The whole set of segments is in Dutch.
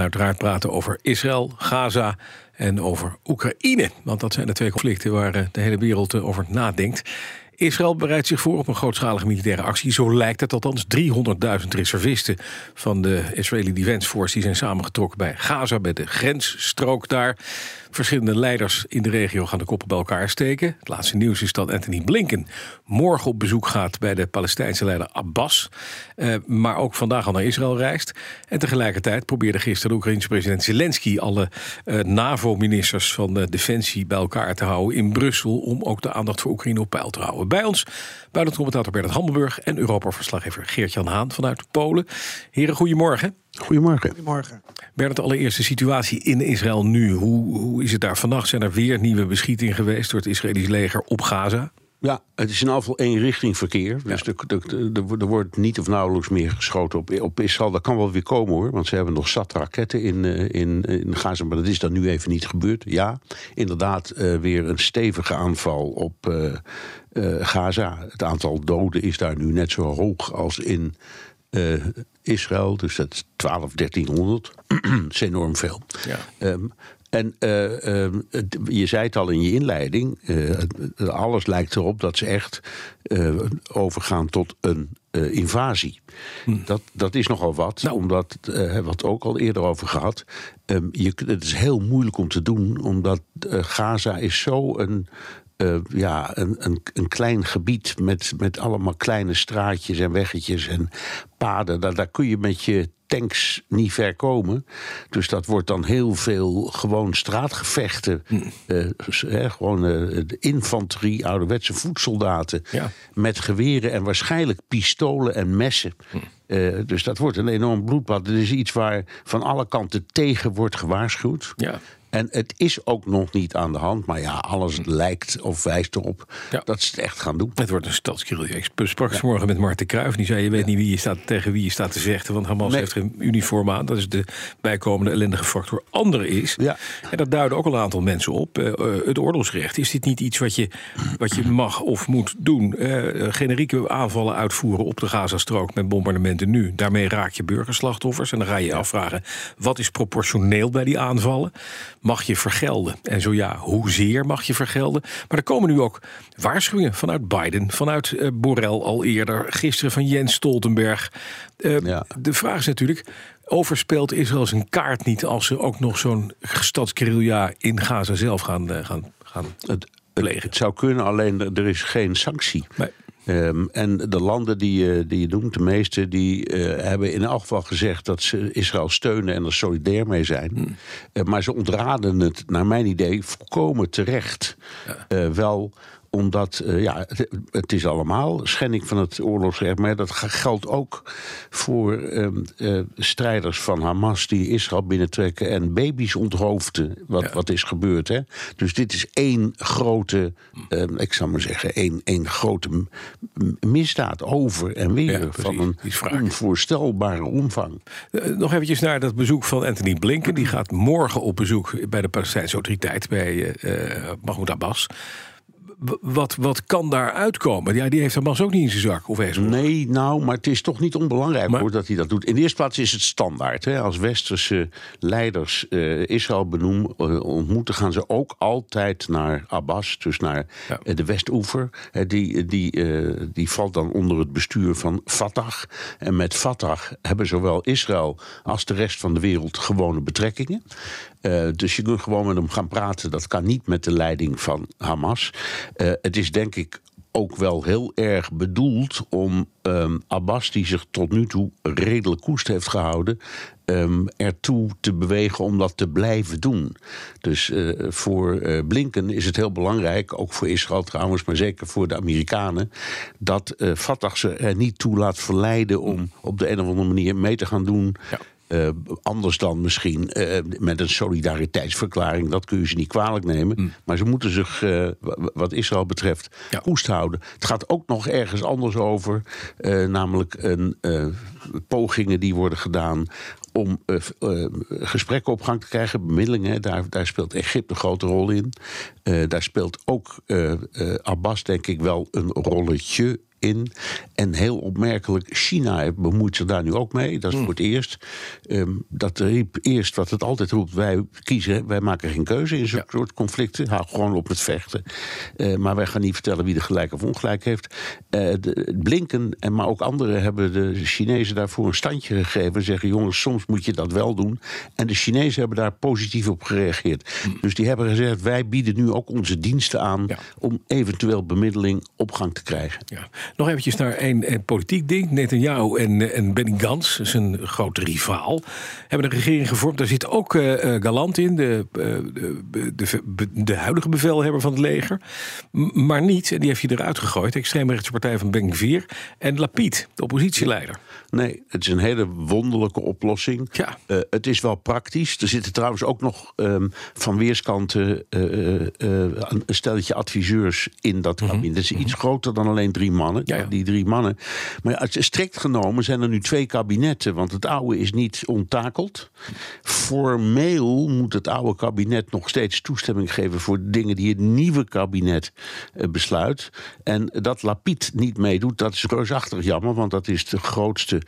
gaan uiteraard praten over Israël, Gaza en over Oekraïne. Want dat zijn de twee conflicten waar eh, de hele wereld eh, over nadenkt. Israël bereidt zich voor op een grootschalige militaire actie. Zo lijkt het althans. 300.000 reservisten van de Israëli Defense Force... die zijn samengetrokken bij Gaza, bij de grensstrook daar. Verschillende leiders in de regio gaan de koppen bij elkaar steken. Het laatste nieuws is dat Anthony Blinken morgen op bezoek gaat... bij de Palestijnse leider Abbas. Eh, maar ook vandaag al naar Israël reist. En tegelijkertijd probeerde gisteren de Oekraïnse president Zelensky... alle eh, NAVO-ministers van de Defensie bij elkaar te houden in Brussel... om ook de aandacht voor Oekraïne op peil te houden. Bij ons buitenlandcommentator Bernard Hammelburg... en Europa-verslaggever Geert-Jan Haan vanuit Polen. Heren, goedemorgen. Goedemorgen. Goedemorgen. Bernard, de allereerste situatie in Israël nu. Hoe, hoe is het daar vannacht? Zijn er weer nieuwe beschietingen geweest door het Israëlisch leger op Gaza? Ja, het is in afval één richting verkeer. Dus er, er, er, wordt niet of nauwelijks meer geschoten op, op Israël. Dat kan wel weer komen hoor, want ze hebben nog zat raketten in, eh, in, in Gaza. Maar dat is dan nu even niet gebeurd. Ja, inderdaad, uh, weer een stevige aanval op uh, Gaza. Het aantal doden is daar nu net zo hoog als in Israël. Dus dat is 12, 1300. dat is enorm veel. Ja. Um, en uh, uh, je zei het al in je inleiding, uh, alles lijkt erop dat ze echt overgaan tot een invasie. Hm. Dat, dat is nogal wat, nou. omdat, hebben we het ook al eerder over gehad. Um, je, het is heel moeilijk om te doen, omdat Gaza is zo een, uh, ja, een, een, een, klein gebied met, met allemaal kleine straatjes en weggetjes en paden. Daar, daar kun je met je tanks niet ver komen. Dus dat wordt dan heel veel gewoon straatgevechten. Uh, gewoon uh, de infanterie, ouderwetse voedsoldaten. Ja. Met geweren en waarschijnlijk pistolen en messen. Uh, dus dat wordt een enorm bloedbad. Het is iets waar van alle kanten tegen wordt gewaarschuwd. Ja. En het is ook nog niet aan de hand. Maar ja, alles lijkt of wijst erop dat ze het echt gaan doen. Het wordt een stadskirurgie. Ik sprak ja. morgen met Marten Kruijf. Die zei, je weet niet wie je staat, tegen wie je staat te vechten. Want Hamas heeft geen uniform aan. Dat is de bijkomende ellendige factor. Andere is, ja. en dat duiden ook al een aantal mensen op... Uh, het oorlogsrecht. Is dit niet iets wat je, wat je mag of moet doen? Uh, generieke aanvallen uitvoeren op de Gazastrook met bombardementen nu. Daarmee raak je burgerslachtoffers. En dan ga je je afvragen, wat is proportioneel bij die aanvallen? Mag je vergelden? En zo ja, hoezeer mag je vergelden? Maar er komen nu ook waarschuwingen vanuit Biden, vanuit uh, Borrell al eerder, gisteren van Jens Stoltenberg. Uh, ja. De vraag is natuurlijk. Overspeelt Israël zijn kaart niet als ze ook nog zo'n stadsguerrilla in Gaza zelf gaan, uh, gaan, gaan het, plegen? Het zou kunnen, alleen er is geen sanctie. Nee. Um, en de landen die, uh, die je noemt, de meeste, die uh, hebben in elk geval gezegd dat ze Israël steunen en er solidair mee zijn. Hmm. Uh, maar ze ontraden het, naar mijn idee, volkomen terecht. Ja. wel omdat, uh, ja, het, het, is allemaal schending van het oorlogsrecht. Maar dat geldt ook voor uh, uh, strijders van Hamas die Israël binnentrekken en baby's onthoofden. Wat, ja. wat is gebeurd. Hè? Dus dit is één grote, ehm, ik zou maar zeggen, één, één grote misdaad over en weer. Ja, van een onvoorstelbare omvang. Eh, nog eventjes naar dat bezoek van Anthony Blinken. Die gaat morgen op bezoek bij de Palestijnse autoriteit, bij Mahmoud Abbas wat, wat kan daar uitkomen? Ja, die heeft Hamas ook niet in zijn zak. Of eens nee, nou, maar het is toch niet onbelangrijk maar, hoor, dat hij dat doet. In de eerste plaats is het standaard. Hè. Als westerse leiders uh, Israël benoemen, uh, ontmoeten, gaan ze ook altijd naar Abbas, dus naar ja. uh, de Westoever. die, die, die valt dan onder het bestuur van Fatah. En met Fatah hebben zowel Israël als de rest van de wereld gewone betrekkingen. Uh, dus je kunt gewoon met hem gaan praten. Dat kan niet met de leiding van Hamas. Uh, het is denk ik ook wel heel erg bedoeld om um, Abbas, die zich tot nu toe redelijk koest heeft gehouden, um, ertoe te bewegen om dat te blijven doen. Dus uh, voor Blinken is het heel belangrijk, ook voor Israël trouwens, maar zeker voor de Amerikanen, dat uh, Fatah ze er niet toe laat verleiden om op de een of andere manier mee te gaan doen. Ja. Uh, anders dan misschien uh, met een solidariteitsverklaring. Dat kun je ze niet kwalijk nemen. Mm. Maar ze moeten zich, uh, wat Israël betreft, ja. koest houden. Het gaat ook nog ergens anders over. namelijk een, pogingen die worden gedaan om uh, uh, gesprekken op gang te krijgen, bemiddelingen. Daar, daar speelt Egypte een grote rol in. Uh, daar speelt ook Abbas, denk ik, wel een rolletje in. En heel opmerkelijk, China bemoeit zich daar nu ook mee. Dat is Hmm. voor het eerst. Ehm, dat riep eerst wat het altijd roept: wij kiezen, wij maken geen keuze in zo'n soort conflicten. Hou gewoon op met vechten. Eh, maar wij gaan niet vertellen wie er gelijk of ongelijk heeft. Eh, de, Blinken en maar ook anderen hebben de Chinezen daarvoor een standje gegeven. Zeggen: jongens, soms moet je dat wel doen. En de Chinezen hebben daar positief op gereageerd. Dus die hebben gezegd: wij bieden nu ook onze diensten aan Ja. om eventueel bemiddeling op gang te krijgen. Ja. Nog eventjes naar een, een politiek ding. Netanyahu en, eh, en Benny Gantz, zijn grote rivaal, hebben een regering gevormd. Daar zit ook eh, eh, Galant in, de, de, de, huidige bevelhebber van het leger. M- maar niet, en die heeft hij eruit gegooid, de extreemrechtse partij van Ben Gvir. En Lapid, de oppositieleider. Nee, het is een hele wonderlijke oplossing. Ja. Het is wel praktisch. Er zitten trouwens ook nog ehm, van weerskanten een stelletje adviseurs in dat kabinet. Het is iets groter dan alleen drie mannen. Ja, ja. Die drie mannen. Maar strikt genomen zijn er nu twee kabinetten. Want het oude is niet onttakeld. Formeel moet het oude kabinet nog steeds toestemming geven voor dingen die het nieuwe kabinet eh, besluit. En dat Lapid niet meedoet, dat is reusachtig jammer. Want dat is de grootste,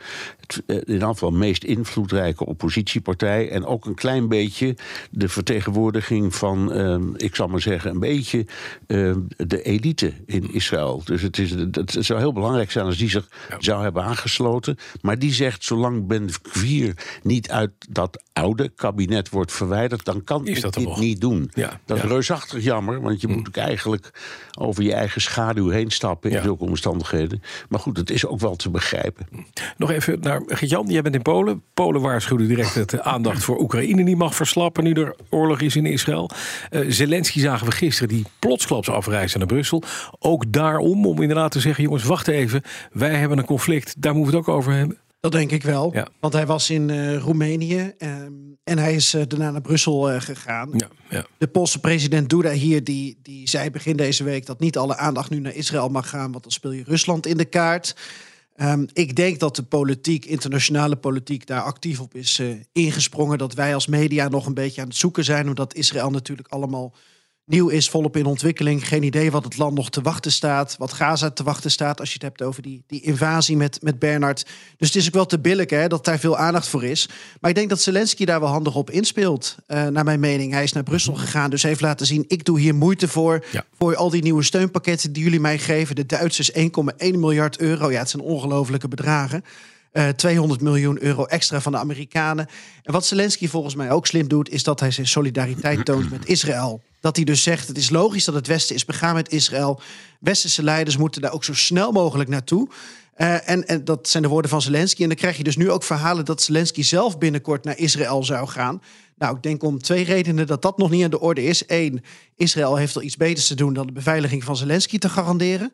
eh, in ieder geval meest invloedrijke oppositiepartij. En ook een klein beetje de vertegenwoordiging van, eh, ik zal maar zeggen, een beetje eh, de elite in Israël. Dus het, is, het zou heel belangrijk zijn als die zich zou hebben aangesloten. Maar die zegt, zolang Ben Gvir niet uit dat oude kabinet wordt verwijderd, dan kan Is ik dat dit niet doen. Ja, Dat is reusachtig jammer, want je moet ook eigenlijk over je eigen schaduw heen stappen in zulke omstandigheden. Maar goed, het is ook wel te begrijpen. Nog even naar Gert-Jan, jij bent in Polen. Polen waarschuwde direct dat de aandacht voor Oekraïne niet mag verslappen nu er oorlog is in Israël. Eh, Zelensky zagen we gisteren die plotsklaps afreisde naar Brussel. Ook daarom, om inderdaad te zeggen, jongens, wacht even. Wij hebben een conflict, daar moeten we het ook over hebben. Dat denk ik wel. Ja. Want hij was in eh, Roemenië ehm, en hij is eh, daarna naar Brussel eh, gegaan. Ja, ja. De Poolse president Duda hier, die, die zei begin deze week dat niet alle aandacht nu naar Israël mag gaan, want dan speel je Rusland in de kaart. Ehm, ik denk dat de politiek, internationale politiek, daar actief op is ingesprongen. Dat wij als media nog een beetje aan het zoeken zijn, omdat Israël natuurlijk allemaal nieuw is, volop in ontwikkeling. Geen idee wat het land nog te wachten staat, wat Gaza te wachten staat, als je het hebt over die, die invasie met, met Bernard. Dus het is ook wel te billig hè, dat daar veel aandacht voor is. Maar ik denk dat Zelensky daar wel handig op inspeelt, eh, naar mijn mening. Hij is naar Brussel gegaan, dus heeft laten zien, ik doe hier moeite voor. Ja. Voor al die nieuwe steunpakketten die jullie mij geven. De Duitsers 1,1 miljard euro. Ja, het zijn ongelofelijke bedragen. Eh, 200 miljoen euro extra van de Amerikanen. En wat Zelensky volgens mij ook slim doet, is dat hij zijn solidariteit toont met Israël. Dat hij dus zegt: het is logisch dat het Westen is begaan met Israël. Westerse leiders moeten daar ook zo snel mogelijk naartoe. Eh, en, en dat zijn de woorden van Zelensky. En dan krijg je dus nu ook verhalen dat Zelensky zelf binnenkort naar Israël zou gaan. Nou, ik denk om twee redenen dat dat nog niet aan de orde is. Eén, Israël heeft al iets beters te doen dan de beveiliging van Zelensky te garanderen.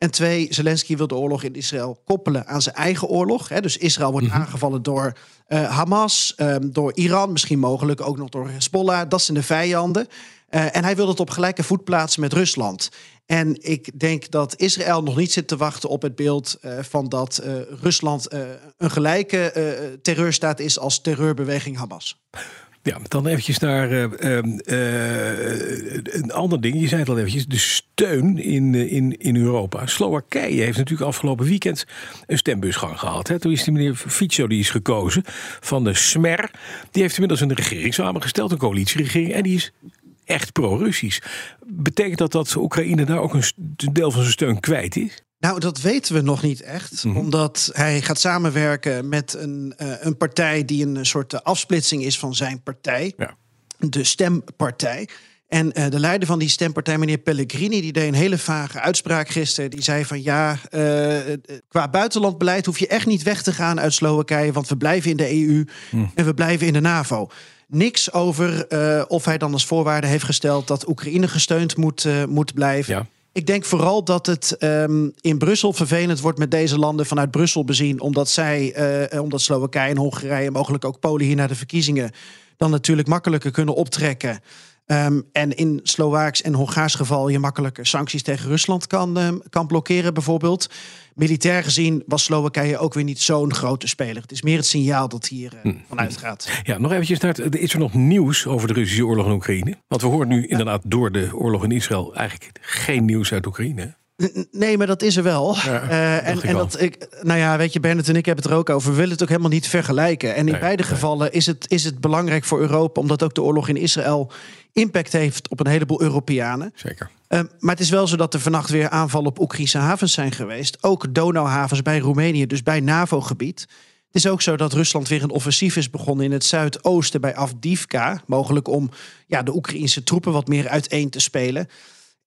En twee, Zelensky wil de oorlog in Israël koppelen aan zijn eigen oorlog. Hè. Dus Israël wordt aangevallen door eh, Hamas, ehm, door Iran, misschien mogelijk ook nog door Hezbollah. Dat zijn de vijanden. Eh, en hij wil het op gelijke voet plaatsen met Rusland. En ik denk dat Israël nog niet zit te wachten op het beeld eh, van dat Rusland een gelijke terreurstaat is als terreurbeweging Hamas. Ja, dan eventjes naar eh, ehm, eh, een ander ding. Je zei het al eventjes, de steun in, eh, in, in Europa. Slowakije heeft natuurlijk afgelopen weekend een stembusgang gehad. Hè. Toen is die meneer Fico die is gekozen van de Smer. Die heeft inmiddels een regering samengesteld, een coalitieregering. En die is echt pro-Russisch. Betekent dat dat Oekraïne daar ook een deel van zijn steun kwijt is? Nou, dat weten we nog niet echt. Omdat hij gaat samenwerken met een, eh, een partij die een soort eh, afsplitsing is van zijn partij. Ja. De stempartij. En eh, de leider van die stempartij, meneer Pellegrini, die deed een hele vage uitspraak gisteren. Die zei van ja, eh, qua buitenlandbeleid hoef je echt niet weg te gaan uit Slowakije, want we blijven in de EU en we blijven in de NAVO. Niks over of hij dan als voorwaarde heeft gesteld dat Oekraïne gesteund moet, moet blijven. Ja. Ik denk vooral dat het ehm, in Brussel vervelend wordt met deze landen vanuit Brussel bezien. Omdat zij, eh, omdat Slowakije en Hongarije, mogelijk ook Polen hier naar de verkiezingen, dan natuurlijk makkelijker kunnen optrekken. Ehm, en in Slovaaks en Hongaars geval je makkelijker sancties tegen Rusland kan, ehm, kan blokkeren, bijvoorbeeld. Militair gezien was Slowakije ook weer niet zo'n grote speler. Het is meer het signaal dat hier eh, vanuit gaat. Ja, nog eventjes naar het, is er nog nieuws over de Russische oorlog in Oekraïne? Want we horen nu inderdaad door de oorlog in Israël eigenlijk geen nieuws uit Oekraïne. Nee, maar dat is er wel. Ja, Eh, en en dat ik, nou ja, weet je, Bernard en ik hebben het er ook over. We willen het ook helemaal niet vergelijken. En in Nee, beide nee. gevallen is het, is het belangrijk voor Europa, omdat ook de oorlog in Israël impact heeft op een heleboel Europeanen. Zeker. Eh, maar het is wel zo dat er vannacht weer aanvallen op Oekraïnse havens zijn geweest. Ook Donauhavens bij Roemenië, dus bij NAVO-gebied. Het is ook zo dat Rusland weer een offensief is begonnen in het zuidoosten bij Avdivka. Mogelijk om ja, de Oekraïnse troepen wat meer uiteen te spelen.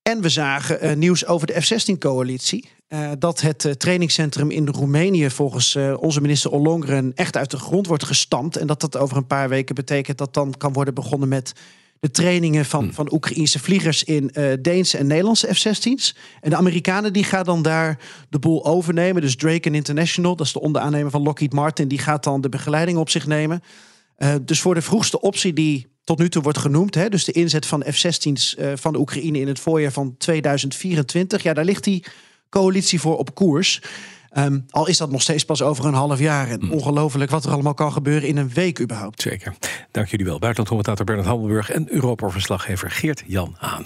En we zagen eh, nieuws over de F-16-coalitie. eh, dat het eh, trainingscentrum in Roemenië volgens onze minister Ollongren echt uit de grond wordt gestampt. En dat dat over een paar weken betekent dat dan kan worden begonnen met de trainingen van, van Oekraïnse vliegers in Deense en Nederlandse F-16's. En de Amerikanen die gaan dan daar de boel overnemen. Dus Draken International, dat is de onderaannemer van Lockheed Martin, die gaat dan de begeleiding op zich nemen. Dus voor de vroegste optie die tot nu toe wordt genoemd, hè, dus de inzet van F-16's eh, van de Oekraïne in het voorjaar van 2024, ja, daar ligt die coalitie voor op koers. Ehm, al is dat nog steeds pas over een half jaar. En ongelooflijk wat er allemaal kan gebeuren in een week überhaupt. Zeker. Dank jullie wel. Buitenlandcommentator Bernard Hammelburg en Europa-verslaggever Geert-Jan Haan.